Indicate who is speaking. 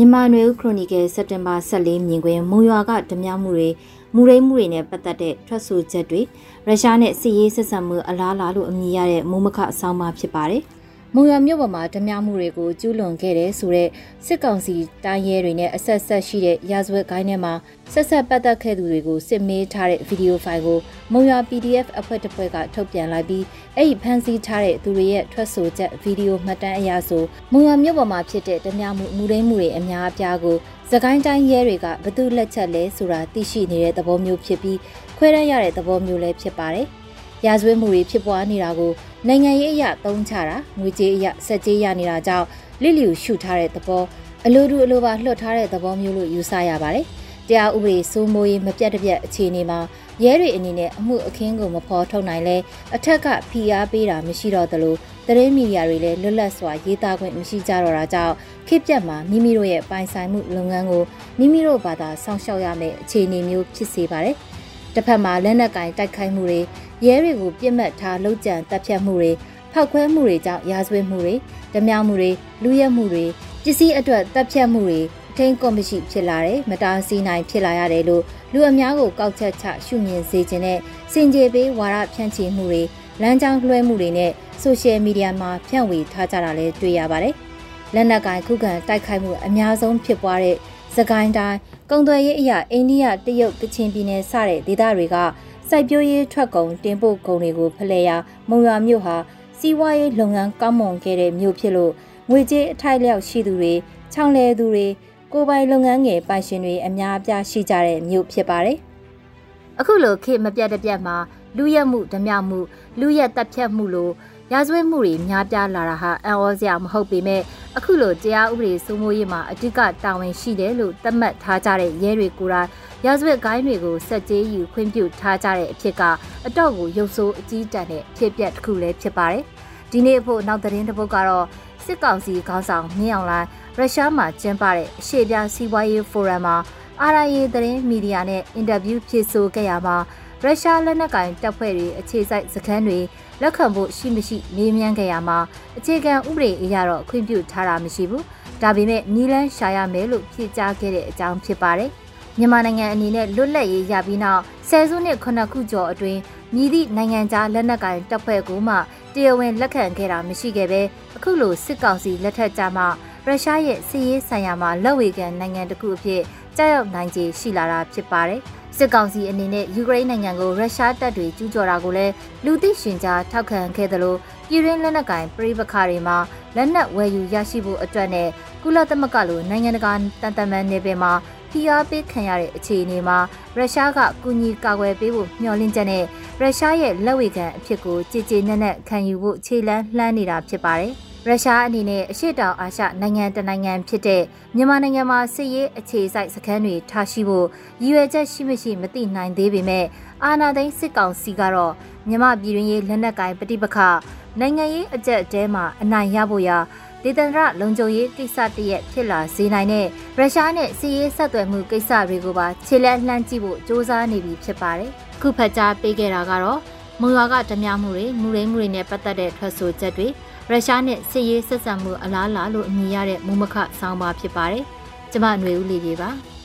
Speaker 1: မြန်မာနွေဦးခရိုနီကယ်စက်တင်ဘာ14မြင်ကွင်းမုံရွာကဓမြမှုတွေမူရိမှုတွေနဲ့ပတ်သက်တဲ့ထွက်ဆိုချက်တွေရုရှားနဲ့စစ်ရေးဆက်ဆံမှုအလားအလာလို့အမည်ရတဲ့မုံမခအဆောင်ပါဖြစ်ပါတယ်။ မုံရမြို့ပေါ်မှာဓမြမှုတွေကိုကျူးလွန်ခဲ့တဲ့ဆိုတဲ့စစ်ကောင်စီတိုင်းရဲတွေနဲ့အဆက်ဆက်ရှိတဲ့ရာဇဝတ်ဂိုင်းထဲမှာဆက်ဆက်ပတ်သက်ခဲ့သူတွေကိုစစ်မေးထားတဲ့ဗီဒီယိုဖိုင်ကိုမုံရ PDF အဖွဲ့တစ်ဖွဲ့ကထုတ်ပြန်လိုက်ပြီးအဲ့ဒီဖန်ဆီးထားတဲ့သူတွေရဲ့ထွက်ဆိုချက်ဗီဒီယိုမှတ်တမ်းအရဆိုမုံရမြို့ပေါ်မှာဖြစ်တဲ့ဓမြမှုမူရင်းမှုတွေအများအပြားကိုသကိုင်းတိုင်းရဲတွေကဘသူလက်ချက်လဲဆိုတာသိရှိနေတဲ့သဘောမျိုးဖြစ်ပြီးခွဲရရတဲ့သဘောမျိုးလည်းဖြစ်ပါတယ်။ရာဇဝတ်မှုတွေဖြစ်ပွားနေတာကို နိုင်ငံရေးအရသုံးချတာငွေကြေးအရစက်ကြေးရနေတာကြောင့်လိလျူရှုထားတဲ့သဘောအလိုတူအလိုပါလွှတ်ထားတဲ့သဘောမျိုးလို့ယူဆရပါတယ်။တရားဥပဒေစိုးမိုးရေးမပြတ်တပြတ်အခြေအနေမှာရဲတွေအနေနဲ့အမှုအခင်းကိုမဖော်ထုတ်နိုင်လဲအထက်ကဖိအားပေးတာမရှိတော့သလိုသတင်းမီဒီယာတွေလည်းလွတ်လပ်စွာရေးသားခွင့်မရှိကြတော့တာကြောင့်ခေတ်ပြတ်မှာမိမိတို့ရဲ့ပိုင်ဆိုင်မှုလုပ်ငန်းကိုမိမိတို့ဘာသာစောင့်ရှောက်ရမယ့်အခြေအနေမျိုးဖြစ်စေပါတယ်။ တစ်ဖက်မှာလက်နက်ကင်တိုက်ခိုက်မှုတွေရဲတွေကိုပြစ်မှတ်ထားလှုပ်ကြံတပ်ဖြတ်မှုတွေဖောက်ခွဲမှုတွေကြောင့်ရာဇဝတ်မှုတွေဓမြမှုတွေလူရဲမှုတွေပစ္စည်းအတွက်တပ်ဖြတ်မှုတွေအထင်းကော်မရှိဖြစ်လာတယ်မတားဆီးနိုင်ဖြစ်လာရတယ်လို့လူအများကိုကောက်ချက်ချရှုမြင်စေခြင်းနဲ့စင်ကြေပေးဝါဒဖြန့်ချီမှုတွေလမ်းကြောင်းလွှဲမှုတွေနဲ့ဆိုရှယ်မီဒီယာမှာဖြန့်ဝေထားကြတာလည်းတွေ့ရပါတယ်လက်နက်ကင်ခုခံတိုက်ခိုက်မှုအများဆုံးဖြစ်ပွားတဲ့ စကိုင်းတိုင်းကုံသွယ်ရေးအရာအိန္ဒိယတရုတ်ကချင်ပြည်နယ်စတဲ့ဒေသတွေကစိုက်ပျိုးရေးထွက်ကုန်တင်ပို့ကုန်တွေကိုဖလှယ်ရာမုံရွာမြို့ဟာစီးပွားရေးလုပ်ငန်းကောင်းမွန်ခဲ့တဲ့မြို့ဖြစ်လို့ငွေကြေးအထိုက်လျောက်ရှိသူတွေခြောင်လဲသူတွေကိုပိုင်လုပ်ငန်းငယ်ပိုင်ရှင်တွေအများအပြားရှိကြတဲ့မြို့ဖြစ်ပါတယ်။အခုလိုခေတ်မပြတ်တပြတ်မှာလူရက်မှုဓမြမှုလူရက်တပ်ဖြတ်မှုလို့ရာဇဝတ်မှုတွေများပြားလာတာဟာအံ့ဩစရာမဟုတ်ပေမဲ့ အခုလိုတရားဥပဒေစိုးမိုးရေးမှာအဓိကတာဝန်ရှိတယ်လို့သတ်မှတ်ထားကြတဲ့ရဲတွေကိုယ်တိုင်ရာဇဝတ်ဂိုင်းတွေကိုစက်ကြေးယူခွင့်ပြုထားကြတဲ့အဖြစ်ကအတော့ကိုရုပ်ဆိုးအကြီးတန်းတဲ့ဖြစ်ပျက်တစ်ခုလည်းဖြစ်ပါတယ်။ဒီနေ့အဖို့နောက်သတင်းတစ်ပုဒ်ကတော့စစ်ကောင်စီခေါင်းဆောင်မြင်းအောင်လိုင်းရုရှားမှာကျင်းပတဲ့အရှေ့ပြစီးပွားရေးဖိုရမ်မှာ RIA သတင်းမီဒီယာနဲ့အင်တာဗျူးဖြေဆိုခဲ့ရမှာ ရုရှားလက်နက်ကင်တပ်ဖွဲ့တွေအခြေစိုက်စခန်းတွေလက်ခံဖို့ရှိမရှိမေးမြန်းခဲ့ရမှာအခြေခံဥပဒေအရတော့ခွင့်ပြုထားတာမရှိဘူး။ဒါပေမဲ့နီလန်းရှာရမယ်လို့ဖြေကြားခဲ့တဲ့အကြောင်းဖြစ်ပါတယ်။မြန်မာနိုင်ငံအနေနဲ့လွတ်လပ်ရေးရပြီးနောက်ဆယ်စုနှစ်ခုနှစ်ခုကျော်အတွင်းမြည်သည့်နိုင်ငံခြားလက်နက်ကိုင်တပ်ဖွဲ့ကိုမှတရားဝင်လက်ခံခဲ့တာမရှိခဲ့ပဲအခုလိုစစ်ကောင်စီလက်ထက်ကြမှာရုရှားရဲ့စစ်ရေးဆိုင်ရာမှာလက်ဝေခံနိုင်ငံတစ်ခုအဖြစ်ကြောက်ရောက်နိုင်ခြေရှိလာတာဖြစ်ပါတယ်။ စစ်ကောင်စီအနေနဲ့ယူကရိန်းနိုင်ငံကိုရုရှားတပ်တွေကျူးကျော်တာကိုလည်းလူသိရှင်ကြားထောက်ခံခဲ့သလိုပြည်ရင်းလက်နက်ကင်ပြည်ပခါတွေမှာလက်နက်ဝယ်ယူရရှိဖို့အတွက်နဲ့ကုလသမဂ္ဂလိုနိုင်ငံတကာတန်တမန်နေပင်မှာဖိအားပေးခံရတဲ့အခြေအနေမှာရုရှားကကူညီကာကွယ်ပေးဖို့မျှော်လင့်ချက်နဲ့ရုရှားရဲ့လက်ဝေခံအဖြစ်ကိုကြည်ကြည်နက်နက်ခံယူဖို့ခြေလှမ်းလှမ်းနေတာဖြစ်ပါတယ်။ ရုရှားအနေနဲ့အရှေ့တောင်အာရှနိုင်ငံတနိုင်ငံဖြစ်တဲ့မြန်မာနိုင်ငံမှာစစ်ရေးအခြေစိုက်စခန်းတွေထားရှိဖို့ရည်ရွယ်ချက်ရှိမရှိမသိနိုင်သေးပေမဲ့အာဏာသိမ်းစစ်ကောင်စီကတော့မြန်မာပြည်တွင်းရေးလက်နက်ကိုင်ပဋိပက္ခနိုင်ငံရေးအကြက်တဲမှာအနိုင်ရဖို့ရာဒေသန္တရလုံခြုံရေးကိစ္စတရက်ဖြစ်လာစေနိုင်တဲ့ရုရှားနဲ့စစ်ရေးဆက်သွယ်မှုကိစ္စတွေကိုပါခြေလက်လှမ်းကြည့်ဖို့စ조사နေပြီဖြစ်ပါတယ်။ခုဖတ်ကြားပေးခဲ့တာကတော့မုံရွာကဓမြမှုတွေမူရိမှုတွေနဲ့ပတ်သက်တဲ့ထွက်ဆိုချက်တွေ ရုရှားနဲ့စစ်ရေးဆက်ဆံမှုအလားအလာလို့အမည်ရတဲ့မူမခဆောင်းပါဖြစ်ပါတယ်။ကျမຫນွေဦးလေးကြီးပါ။